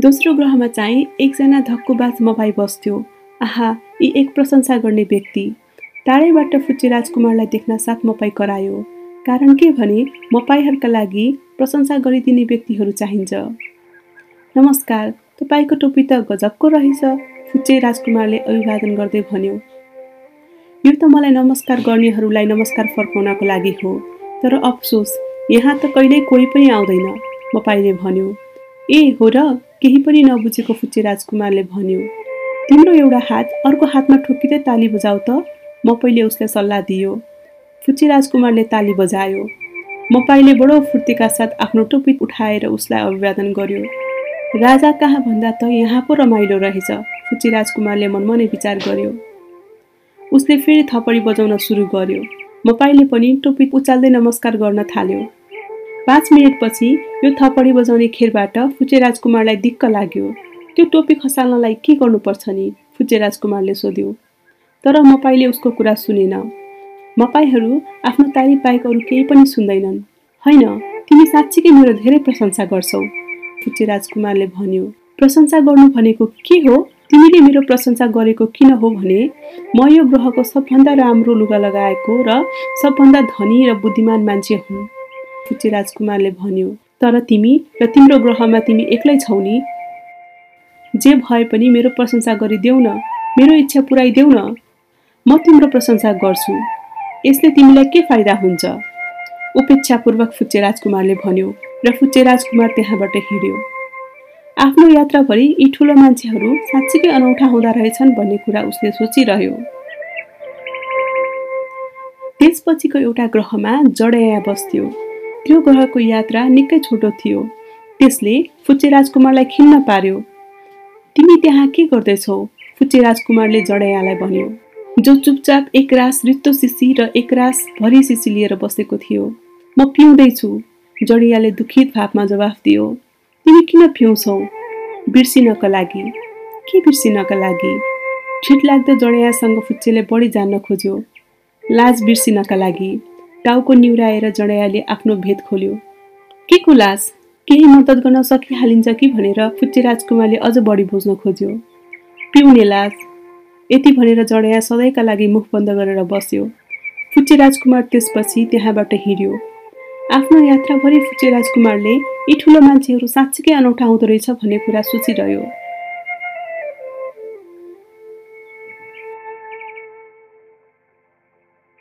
दोस्रो ग्रहमा चाहिँ एकजना धक्कुबाज मपाई बस्थ्यो। आहा यी एक प्रशंसा गर्ने व्यक्ति। टाढैबाट फुच्चे राजकुमारलाई देख्न साथ मपाई करायो। कारण के भने मपाईहरूका लागि प्रशंसा गरिदिने व्यक्तिहरू चाहिन्छ। नमस्कार तपाईँको टोपी त गजबको रहेछ फुच्चे राजकुमारले अभिवादन गर्दै भन्यो। यो त मलाई नमस्कार गर्नेहरूलाई नमस्कार फर्काउनको लागि हो। तर अफसोस यहाँ त कहिल्यै कोही पनि आउँदैन मपाईले भन्यो। ए हो र! केही पनि नबुझेको फुच्चे राजकुमारले भन्यो तिम्रो एउटा हात अर्को हातमा ठोकिँदै ताली बजाऊ त। म पहिले उसलाई सल्लाह दियो फुच्चे राजकुमारले ताली बजायो। मपाईले बडो फुर्तीका साथ आफ्नो टोपी उठाएर उसलाई अभिवादन गर्यो। राजा कहाँ भन्दा त यहाँ पो रमाइलो रहेछ फुच्चे राजकुमारले मनमनै विचार गर्यो। उसले फेरि थपडी बजाउन सुरु गर्यो। मपाईले पनि टोपी उचाल्दै नमस्कार गर्न थाल्यो। पाँच मिनटपछि यो थपडी बजाउने खेलबाट फुचे राजकुमारलाई दिक्क लाग्यो। त्यो टोपी खसाल्नलाई के गर्नुपर्छ नि? फुचे राजकुमारले सोध्यो। तर मपाईले उसको कुरा सुनेन। मपाईहरू आफ्नो तारिफ बाहेक अरू केही पनि सुन्दैनन्। होइन तिमी साँच्चीकै मेरो धेरै प्रशंसा गर्छौ। फुचे राजकुमारले भन्यो प्रशंसा गर्नु भनेको के हो? तिमीले मेरो प्रशंसा गरेको किन हो भने म यो ग्रहको सबभन्दा राम्रो लुगा लगाएको र सबभन्दा धनी र बुद्धिमान मान्छे हुँ। फुचे राजकुमारले भन्यो तर तिमी र तिम्रो ग्रहमा तिमी एक्लै छौ नि? जे भए पनि मेरो प्रशंसा गरिदेऊ न मेरो इच्छा पुऱ्याइदेऊ न। म तिम्रो प्रशंसा गर्छु। यसले तिमीलाई के फाइदा हुन्छ? उपेक्षापूर्वक फुच्चे राजकुमारले भन्यो र फुच्चे राजकुमार त्यहाँबाट हिँड्यो। आफ्नो यात्राभरि यी ठुलो मान्छेहरू साँच्चीकै अनौठा हुँदो रहेछन् भन्ने कुरा उसले सोचिरह्यो। त्यसपछिको एउटा ग्रहमा जडया बस्थ्यो। त्यो ग्रहको यात्रा निकै छोटो थियो। त्यसले फुच्चे राजकुमारलाई खिन्न पार्यो। तिमी त्यहाँ के गर्दैछौ? फुच्चे राजकुमारले जडयालाई भन्यो। जो चुपचाप एक रास रित्तो सिसी र एक रास भरी सिसी लिएर बसेको थियो। म पिउँदैछु। जडियाले दुखित भावमा जवाफ दियो। तिमी किन पिउँछौ? बिर्सिनका लागि। के बिर्सिनका लागि? ठिट लाग्दो जडियासँग फुच्चेले बढी जान्न खोज्यो। लाज बिर्सिनका लागि। टाउको निहुराएर जडायाले आफ्नो भेद खोल्यो। के को लाज केही मद्दत गर्न सकिहालिन्छ कि भनेर फुच्चे राजकुमारले अझ बढी बुझ्न खोज्यो। पिउने लाज। यति भनेर जडाया सधैँका लागि मुख बन्द गरेर बस्यो। फुच्चे राजकुमार त्यसपछि त्यहाँबाट हिँड्यो। आफ्नो यात्राभरि फुच्चे राजकुमारले यी ठुलो मान्छेहरू साँच्चीकै अनौठा हुँदो रहेछ भन्ने कुरा सोचिरह्यो।